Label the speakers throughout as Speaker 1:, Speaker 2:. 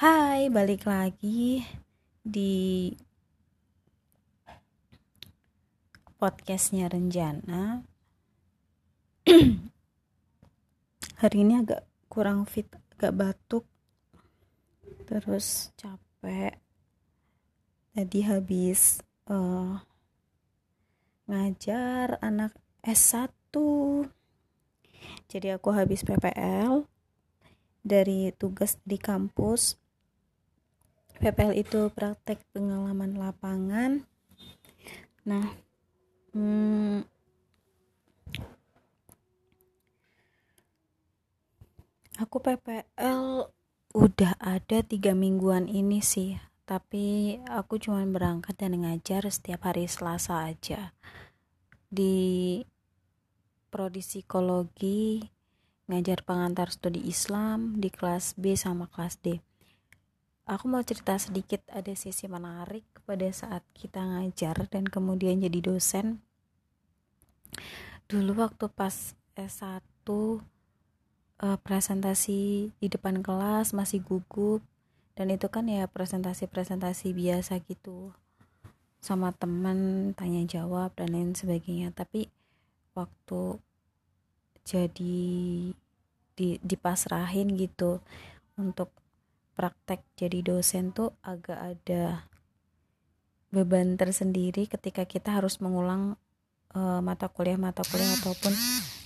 Speaker 1: Hai, balik lagi di podcastnya Renjana. Hari ini agak kurang fit, agak batuk, terus capek. Tadi habis uh, ngajar anak S1. Jadi aku habis PPL dari tugas di kampus PPL itu praktek pengalaman lapangan. Nah hmm, aku PPL udah ada tiga mingguan ini sih tapi aku cuma berangkat dan ngajar setiap hari Selasa aja. Di prodi psikologi ngajar pengantar studi Islam di kelas B sama kelas D aku mau cerita sedikit ada sisi menarik pada saat kita ngajar dan kemudian jadi dosen. Dulu waktu pas S1 uh, presentasi di depan kelas masih gugup dan itu kan ya presentasi-presentasi biasa gitu sama teman tanya jawab dan lain sebagainya. Tapi waktu jadi di dipasrahin gitu untuk praktek jadi dosen tuh agak ada beban tersendiri ketika kita harus mengulang uh, mata kuliah mata kuliah ataupun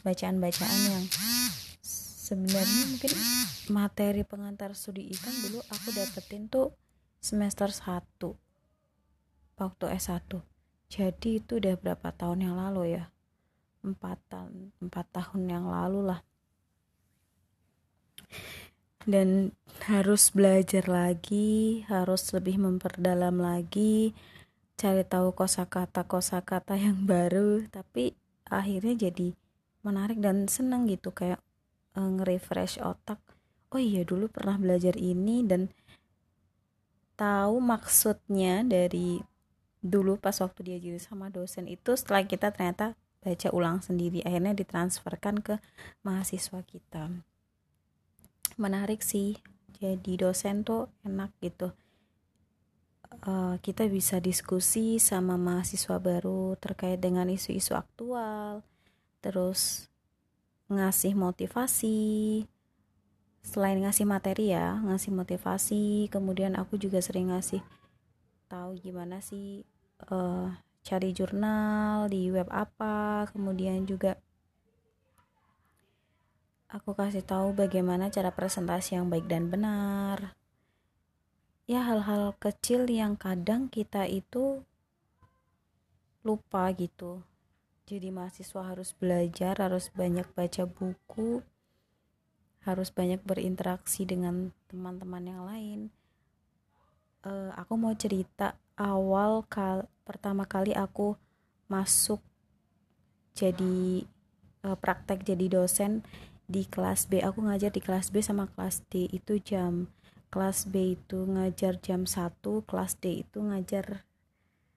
Speaker 1: bacaan-bacaan yang sebenarnya mungkin materi pengantar studi ikan dulu aku dapetin tuh semester 1 waktu S1 jadi itu udah berapa tahun yang lalu ya? Empat tahun empat tahun yang lalu lah dan harus belajar lagi, harus lebih memperdalam lagi, cari tahu kosakata kosakata yang baru, tapi akhirnya jadi menarik dan senang gitu kayak uh, nge-refresh otak. Oh iya dulu pernah belajar ini dan tahu maksudnya dari dulu pas waktu dia jadi sama dosen itu setelah kita ternyata baca ulang sendiri akhirnya ditransferkan ke mahasiswa kita menarik sih. Jadi dosen tuh enak gitu. Uh, kita bisa diskusi sama mahasiswa baru terkait dengan isu-isu aktual terus ngasih motivasi. Selain ngasih materi ya ngasih motivasi kemudian aku juga sering ngasih tahu gimana sih uh, cari jurnal di web apa kemudian juga aku kasih tahu bagaimana cara presentasi yang baik dan benar. Ya hal-hal kecil yang kadang kita itu lupa gitu. Jadi mahasiswa harus belajar, harus banyak baca buku, harus banyak berinteraksi dengan teman-teman yang lain. Uh, aku mau cerita awal kal pertama kali aku masuk jadi uh, praktek jadi dosen di kelas B. Aku ngajar di kelas B sama kelas D itu jam kelas B itu ngajar jam 1 kelas D itu ngajar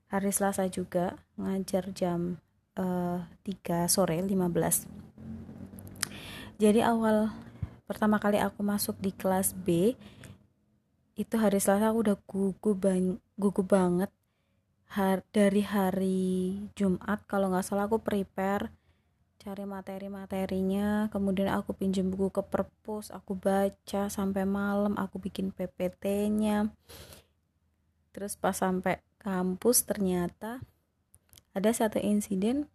Speaker 1: hari Selasa juga ngajar jam uh, eh, 3 sore 15 jadi awal pertama kali aku masuk di kelas B itu hari Selasa aku udah gugup bang gugup banget. Har dari hari Jumat kalau nggak salah aku prepare cari materi-materinya kemudian aku pinjam buku ke perpus aku baca sampai malam aku bikin PPT-nya terus pas sampai kampus ternyata ada satu insiden.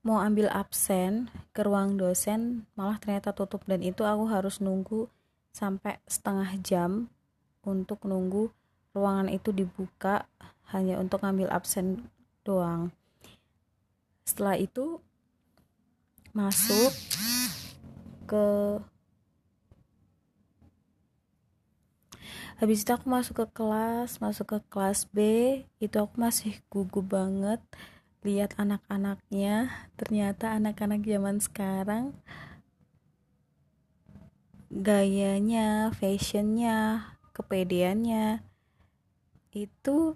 Speaker 1: Mau ambil absen ke ruang dosen malah ternyata tutup. Dan itu aku harus nunggu sampai setengah jam untuk nunggu ruangan itu dibuka hanya untuk ngambil absen doang setelah itu masuk ke habis itu aku masuk ke kelas masuk ke kelas B. Itu aku masih gugup banget lihat anak-anaknya. Ternyata anak-anak zaman sekarang gayanya fashionnya kepedeannya itu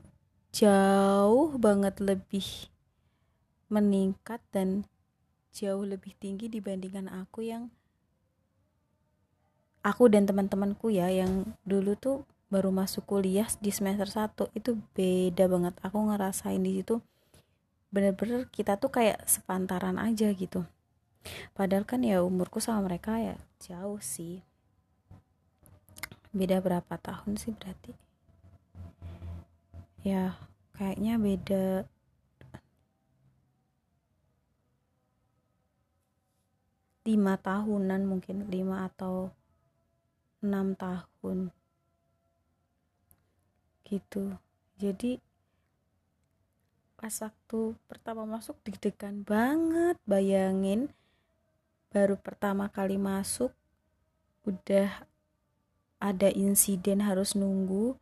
Speaker 1: jauh banget lebih meningkat dan jauh lebih tinggi dibandingkan aku yang aku dan teman-temanku ya yang dulu tuh baru masuk kuliah di semester 1 itu beda banget. Aku ngerasain di situ bener-bener kita tuh kayak sepantaran aja gitu. Padahal kan ya umurku sama mereka ya jauh sih. Beda berapa tahun sih berarti? Ya kayaknya beda lima tahunan mungkin lima atau enam tahun. Gitu. Jadi pas waktu pertama masuk deg-degan banget bayangin baru pertama kali masuk udah ada insiden harus nunggu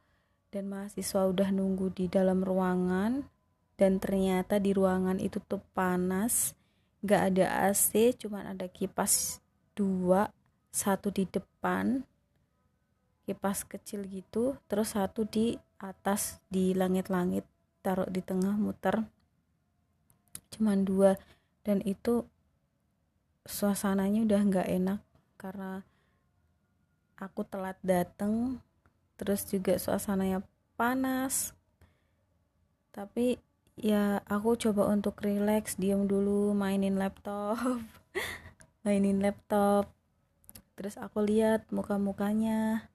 Speaker 1: dan mahasiswa udah nunggu di dalam ruangan dan ternyata di ruangan itu tuh panas gak ada AC cuman ada kipas dua satu di depan kipas kecil gitu terus satu di atas di langit-langit taruh di tengah muter. Cuman dua dan itu suasananya udah nggak enak karena aku telat dateng terus juga suasananya panas. Tapi ya aku coba untuk relax diam dulu mainin laptop. Mainin laptop. Terus aku lihat muka-mukanya.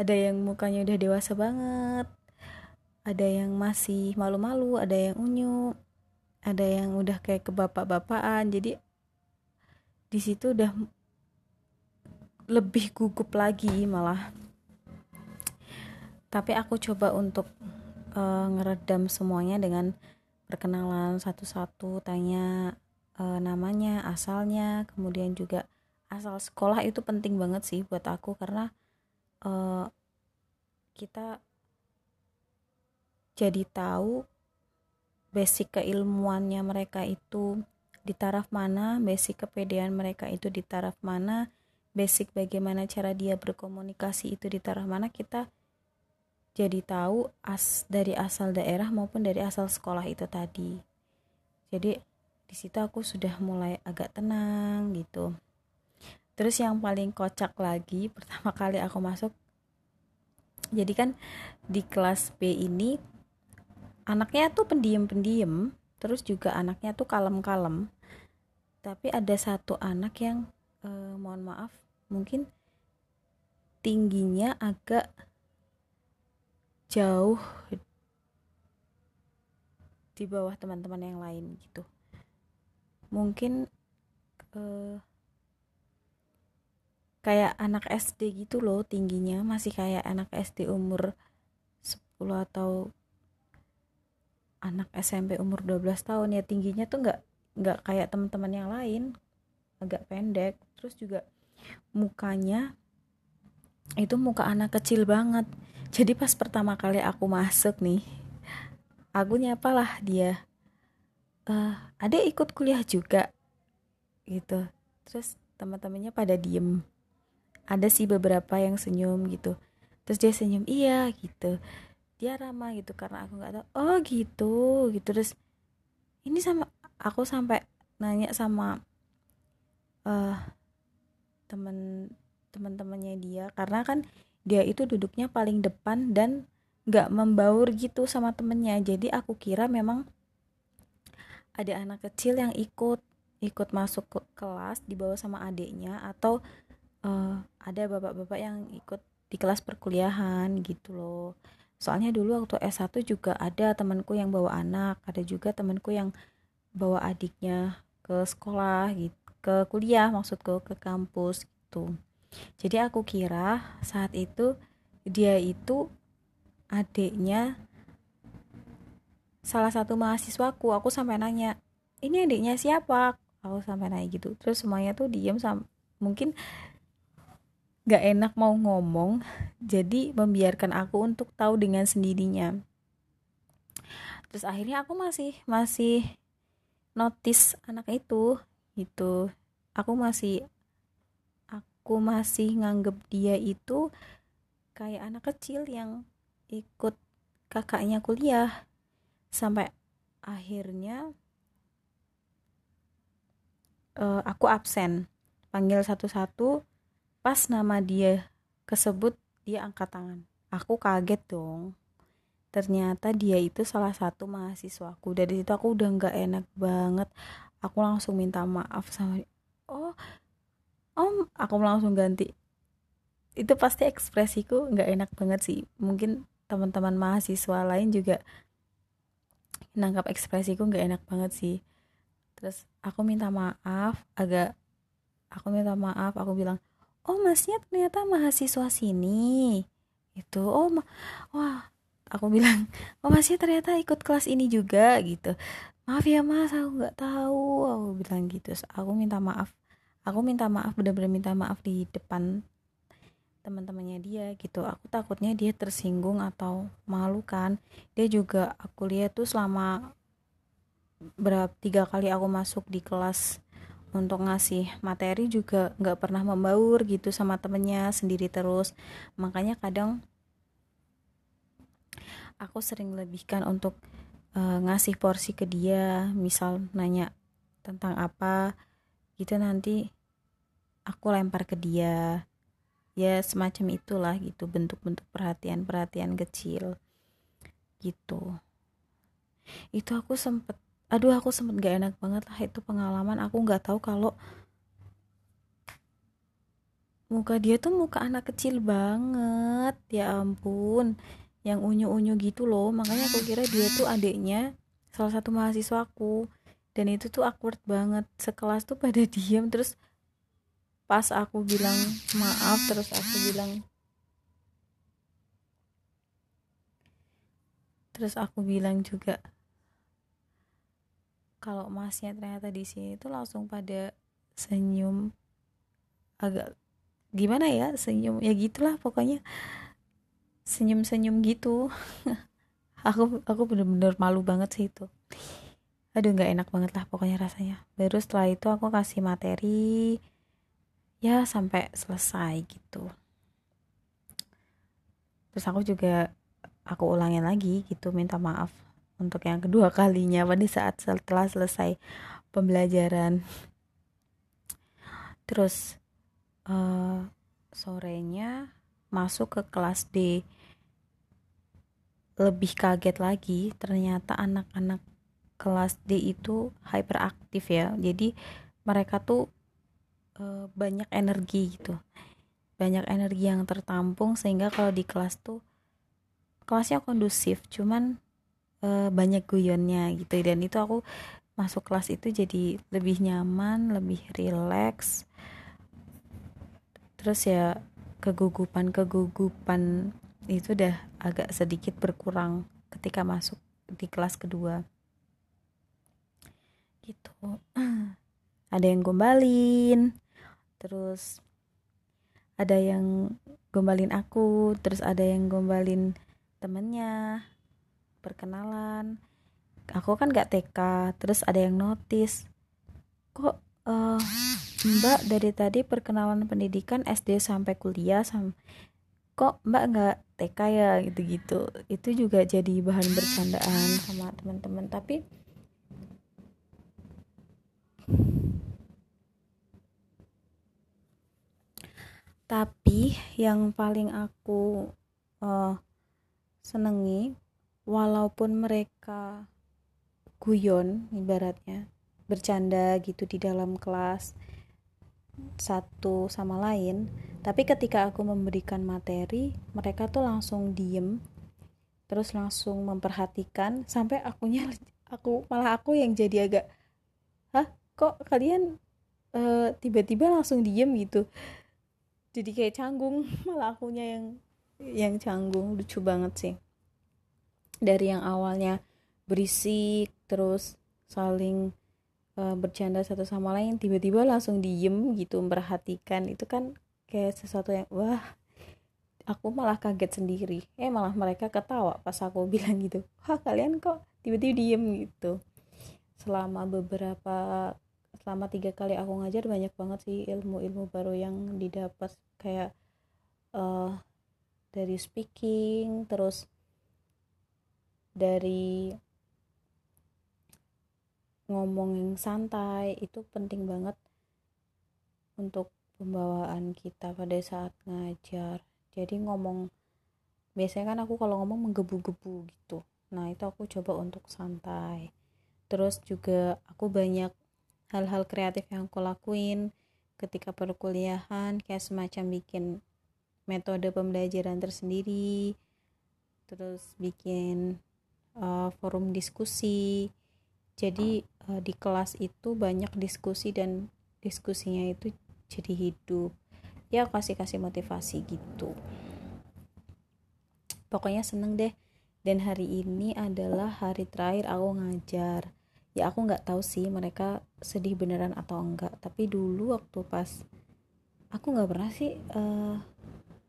Speaker 1: Ada yang mukanya udah dewasa banget. Ada yang masih malu-malu ada yang unyu ada yang udah kayak ke bapak-bapakan jadi di situ udah lebih gugup lagi malah. Tapi aku coba untuk uh, ngeredam semuanya dengan perkenalan satu-satu tanya uh, namanya asalnya kemudian juga asal sekolah itu penting banget sih buat aku karena uh, kita jadi tahu basic keilmuannya mereka itu di taraf mana, basic kepedean mereka itu di taraf mana, basic bagaimana cara dia berkomunikasi itu di taraf mana kita jadi tahu as dari asal daerah maupun dari asal sekolah itu tadi. Jadi di situ aku sudah mulai agak tenang gitu. Terus yang paling kocak lagi pertama kali aku masuk jadi kan di kelas B ini anaknya tuh pendiam-pendiam terus juga anaknya tuh kalem-kalem. Tapi ada satu anak yang eh, mohon maaf mungkin tingginya agak jauh di bawah teman-teman yang lain gitu. Mungkin uh, kayak anak SD gitu loh tingginya masih kayak anak SD umur 10 atau anak SMP umur 12 tahun ya tingginya tuh nggak nggak kayak teman-teman yang lain agak pendek. Terus juga mukanya itu muka anak kecil banget. Jadi pas pertama kali aku masuk nih aku nyapalah dia uh, adek ikut kuliah juga. Gitu. Terus teman-temannya pada diem. Ada sih beberapa yang senyum gitu. Terus dia senyum iya gitu. Dia ramah gitu karena aku nggak tahu oh gitu gitu. Terus ini sama aku sampai nanya sama uh, temen teman-temannya dia karena kan dia itu duduknya paling depan dan nggak membaur gitu sama temennya. Jadi aku kira memang ada anak kecil yang ikut ikut masuk ke kelas dibawa sama adiknya atau uh, ada bapak-bapak yang ikut di kelas perkuliahan gitu loh. Soalnya dulu waktu S1 juga ada temanku yang bawa anak ada juga temanku yang bawa adiknya ke sekolah gitu ke kuliah maksudku ke kampus gitu jadi aku kira saat itu dia itu adiknya salah satu mahasiswaku. Aku sampai nanya ini adiknya siapa? Aku sampai nanya gitu. Terus semuanya tuh diem sam mungkin gak enak mau ngomong jadi membiarkan aku untuk tahu dengan sendirinya. Terus akhirnya aku masih masih notice anak itu gitu. Aku masih aku masih nganggep dia itu kayak anak kecil yang ikut kakaknya kuliah. Sampai akhirnya uh, aku absen. Panggil satu-satu. Pas nama dia kesebut dia angkat tangan. Aku kaget dong. Ternyata dia itu salah satu mahasiswaku. Dari situ aku udah nggak enak banget. Aku langsung minta maaf sama oh om aku langsung ganti. Itu pasti ekspresiku nggak enak banget sih. Mungkin teman-teman mahasiswa lain juga nangkap ekspresiku nggak enak banget sih. Terus aku minta maaf agak aku minta maaf aku bilang oh masnya ternyata mahasiswa sini. Itu oh ma wah aku bilang oh masnya ternyata ikut kelas ini juga gitu. Maaf ya mas aku nggak tahu. Aku bilang gitu. Aku minta maaf aku minta maaf bener-bener minta maaf di depan teman-temannya dia gitu. Aku takutnya dia tersinggung atau malu kan. Dia juga aku lihat tuh selama berapa tiga kali aku masuk di kelas untuk ngasih materi juga nggak pernah membaur gitu sama temennya sendiri terus. Makanya kadang aku sering lebihkan untuk uh, ngasih porsi ke dia misal nanya tentang apa gitu nanti aku lempar ke dia. Ya semacam itulah gitu bentuk-bentuk perhatian-perhatian kecil gitu. Itu aku sempet aduh aku sempet gak enak banget lah itu pengalaman. Aku nggak tahu kalau muka dia tuh muka anak kecil banget. Ya ampun yang unyu-unyu gitu loh. Makanya aku kira dia tuh adiknya salah satu mahasiswaku. Dan itu tuh awkward banget. Sekelas tuh pada diem terus pas aku bilang maaf terus aku bilang terus aku bilang juga kalau masnya ternyata di sini tuh langsung pada senyum agak gimana ya senyum ya gitulah pokoknya senyum-senyum gitu. Aku aku bener-bener malu banget sih itu. Aduh nggak enak banget lah pokoknya rasanya. Baru setelah itu aku kasih materi ya sampai selesai gitu. Terus aku juga aku ulangin lagi gitu minta maaf untuk yang kedua kalinya pada saat setelah selesai pembelajaran. Terus uh, sorenya masuk ke kelas D. Lebih kaget lagi ternyata anak-anak kelas D itu hyperaktif ya. Jadi mereka tuh uh, banyak energi gitu. Banyak energi yang tertampung sehingga kalau di kelas tuh kelasnya kondusif cuman uh, banyak guyonnya gitu. Dan itu aku masuk kelas itu jadi lebih nyaman lebih rileks. Terus ya kegugupan kegugupan itu udah agak sedikit berkurang ketika masuk di kelas kedua. Gitu. Ada yang gombalin terus ada yang gombalin aku terus ada yang gombalin temennya perkenalan. Aku kan gak TK terus ada yang notice kok uh, mbak dari tadi perkenalan pendidikan SD sampai kuliah sam kok mbak nggak TK ya? gitu-gitu. Itu juga jadi bahan bercandaan sama teman-teman. Tapi tapi yang paling aku uh, senengi walaupun mereka guyon ibaratnya bercanda gitu di dalam kelas satu sama lain tapi ketika aku memberikan materi mereka tuh langsung diem terus langsung memperhatikan sampai akunya aku malah aku yang jadi agak hah kok kalian uh, tiba-tiba langsung diem gitu jadi kayak canggung malah akunya yang yang canggung. Lucu banget sih. Dari yang awalnya berisik terus saling uh, bercanda satu sama lain tiba-tiba langsung diem gitu memperhatikan. Itu kan kayak sesuatu yang wah aku malah kaget sendiri. Eh malah mereka ketawa pas aku bilang gitu. Wah kalian kok tiba-tiba diem? gitu. Selama beberapa selama tiga kali aku ngajar banyak banget sih ilmu-ilmu baru yang didapat. Kayak uh, dari speaking terus dari ngomong yang santai itu penting banget untuk pembawaan kita pada saat ngajar. Jadi ngomong biasanya kan aku kalau ngomong menggebu-gebu gitu. Nah itu aku coba untuk santai. Terus juga aku banyak hal-hal kreatif yang aku lakuin ketika perkuliahan kayak semacam bikin metode pembelajaran tersendiri terus bikin uh, forum diskusi. Jadi uh, di kelas itu banyak diskusi dan diskusinya itu jadi hidup. Ya kasih kasih motivasi gitu. Pokoknya seneng deh. Dan hari ini adalah hari terakhir aku ngajar ya aku nggak tahu sih mereka sedih beneran atau enggak. Tapi dulu waktu pas aku nggak pernah sih uh,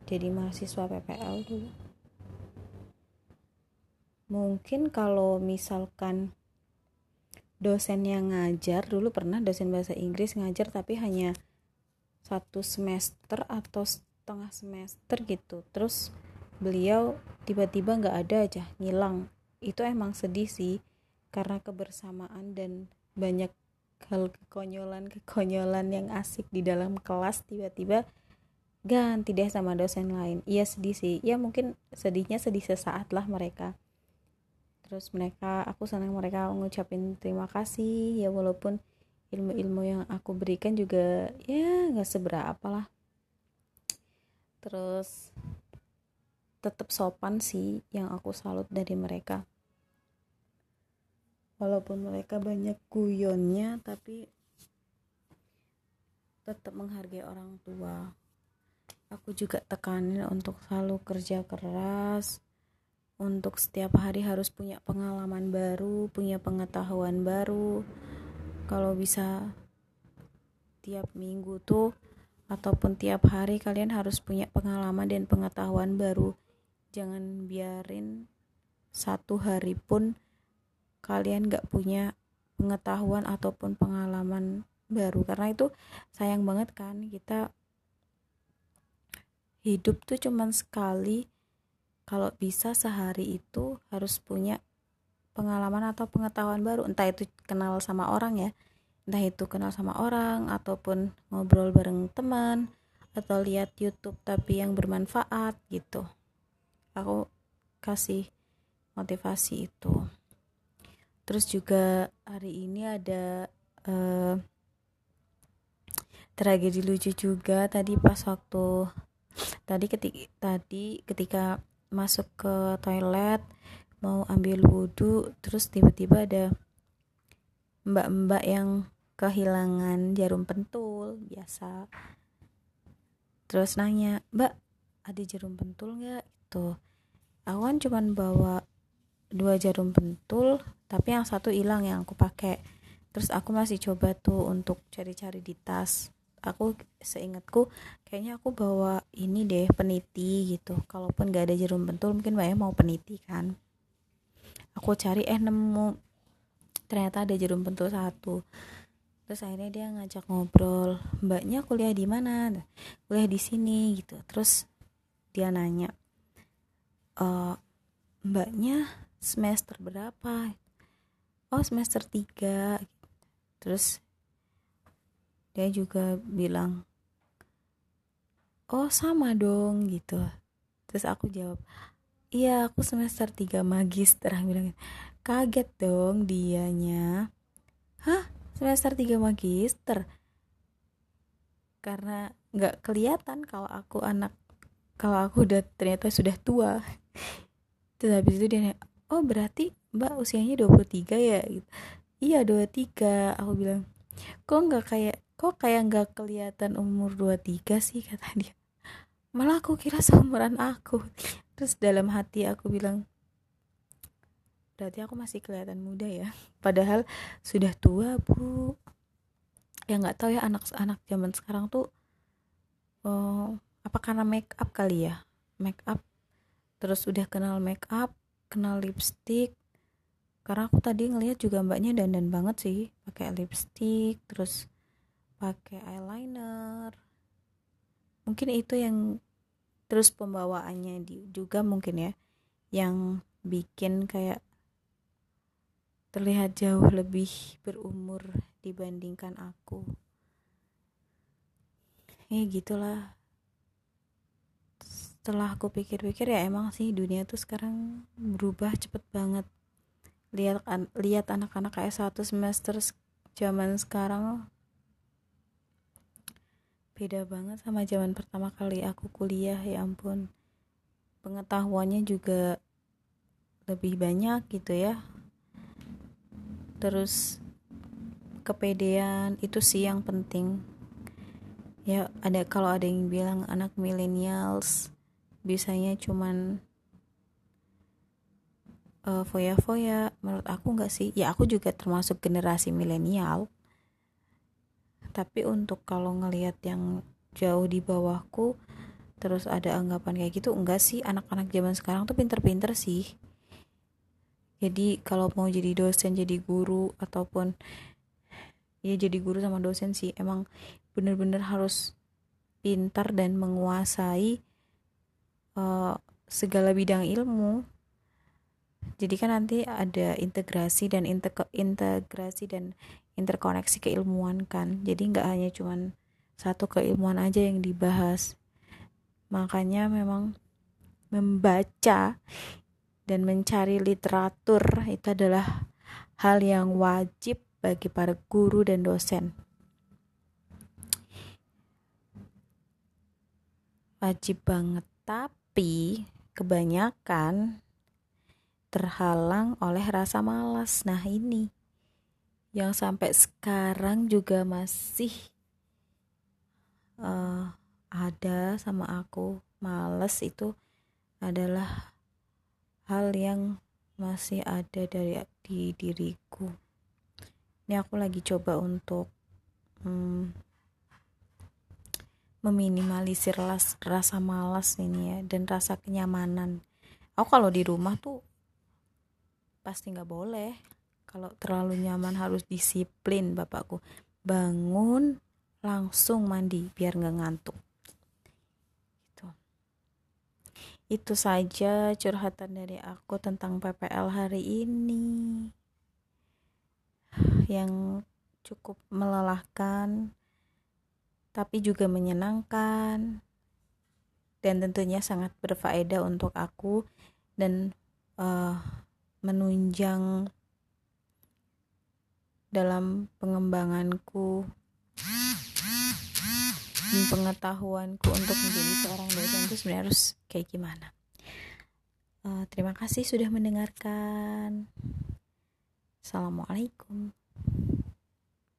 Speaker 1: jadi mahasiswa PPL dulu. Mungkin kalau misalkan dosen yang ngajar dulu pernah dosen bahasa Inggris ngajar tapi hanya satu semester atau setengah semester gitu. Terus beliau tiba-tiba nggak ada aja ngilang. Itu emang sedih sih karena kebersamaan dan banyak hal kekonyolan-kekonyolan yang asik di dalam kelas tiba-tiba ganti deh sama dosen lain. Iya sedih sih. Ya mungkin sedihnya sedih sesaat lah mereka. Terus mereka aku senang mereka ngucapin terima kasih. Ya walaupun ilmu-ilmu yang aku berikan juga ya nggak seberapa lah. Terus tetap sopan sih yang aku salut dari mereka walaupun mereka banyak guyonnya tapi tetap menghargai orang tua. Aku juga tekanin untuk selalu kerja keras untuk setiap hari harus punya pengalaman baru punya pengetahuan baru. Kalau bisa tiap minggu tuh ataupun tiap hari kalian harus punya pengalaman dan pengetahuan baru. Jangan biarin satu hari pun kalian gak punya pengetahuan ataupun pengalaman baru. Karena itu sayang banget kan kita hidup tuh cuman sekali. Kalau bisa sehari itu harus punya pengalaman atau pengetahuan baru. Entah itu kenal sama orang ya. Entah itu kenal sama orang ataupun ngobrol bareng teman atau lihat YouTube tapi yang bermanfaat gitu. Aku kasih motivasi itu terus juga hari ini ada uh, tragedi lucu juga tadi pas waktu tadi ketika tadi ketika masuk ke toilet mau ambil wudhu terus tiba-tiba ada mbak-mbak yang kehilangan jarum pentul biasa. Terus nanya mbak ada jarum pentul nggak? Itu aku kan cuman bawa dua jarum pentul tapi yang satu hilang yang aku pakai. Terus aku masih coba tuh untuk cari-cari di tas. Aku seingatku kayaknya aku bawa ini deh peniti gitu. Kalaupun gak ada jarum pentul mungkin mbaknya mau peniti kan. Aku cari eh nemu. Ternyata ada jarum pentul satu. Terus akhirnya dia ngajak ngobrol mbaknya kuliah di mana? Kuliah di sini gitu. Terus dia nanya uh, mbaknya semester berapa oh semester 3 terus dia juga bilang oh sama dong gitu. Terus aku jawab iya aku semester 3 magister bilang kaget dong dianya. Hah? Semester 3 magister karena nggak kelihatan kalau aku anak kalau aku udah ternyata sudah tua. Terus habis itu dia oh berarti mbak usianya 23 ya? Gitu. iya 23 aku bilang. Kok nggak kayak kok kayak nggak kelihatan umur 23 sih kata dia. Malah aku kira seumuran aku. Terus dalam hati aku bilang berarti aku masih kelihatan muda ya? Padahal sudah tua bu. Ya nggak tahu ya anak-anak zaman sekarang tuh oh, apa karena make up kali ya? Make up terus udah kenal make up kenal lipstick. Karena aku tadi ngeliat juga mbaknya dandan banget sih pakai lipstick terus pakai eyeliner. Mungkin itu yang terus pembawaannya juga mungkin ya yang bikin kayak terlihat jauh lebih berumur dibandingkan aku. Ya gitulah setelah aku pikir-pikir ya emang sih dunia tuh sekarang berubah cepet banget. Lihat lihat anak-anak kayak satu semester zaman sekarang beda banget sama zaman pertama kali aku kuliah ya ampun. Pengetahuannya juga lebih banyak gitu ya. Terus kepedean itu sih yang penting. Ya ada kalau ada yang bilang anak millennials bisanya cuman uh, foya-foya. Menurut aku nggak sih. Ya aku juga termasuk generasi milenial. Tapi untuk kalau ngelihat yang jauh di bawahku terus ada anggapan kayak gitu enggak sih. Anak-anak zaman sekarang tuh pinter-pinter sih. Jadi kalau mau jadi dosen jadi guru ataupun ya jadi guru sama dosen sih. Emang bener-bener harus pintar dan menguasai uh, segala bidang ilmu. Jadi kan nanti ada integrasi dan integrasi dan interkoneksi keilmuan kan. Jadi nggak hanya cuman satu keilmuan aja yang dibahas. Makanya memang membaca dan mencari literatur itu adalah hal yang wajib bagi para guru dan dosen. Wajib banget, tapi kebanyakan terhalang oleh rasa malas. Nah, ini yang sampai sekarang juga masih uh, ada sama aku. Males itu adalah hal yang masih ada dari di diriku ini aku lagi coba untuk hmm, meminimalisir las, rasa malas ini ya dan rasa kenyamanan. Aku kalau di rumah tuh pasti nggak boleh. Kalau terlalu nyaman harus disiplin bapakku. Bangun langsung mandi biar nggak ngantuk. Itu saja curhatan dari aku tentang PPL hari ini. Yang cukup melelahkan tapi juga menyenangkan. Dan tentunya sangat berfaedah untuk aku dan uh, menunjang dalam pengembanganku dan pengetahuanku untuk menjadi seorang dosen itu sebenarnya harus kayak gimana. Uh, terima kasih sudah mendengarkan. Assalamualaikum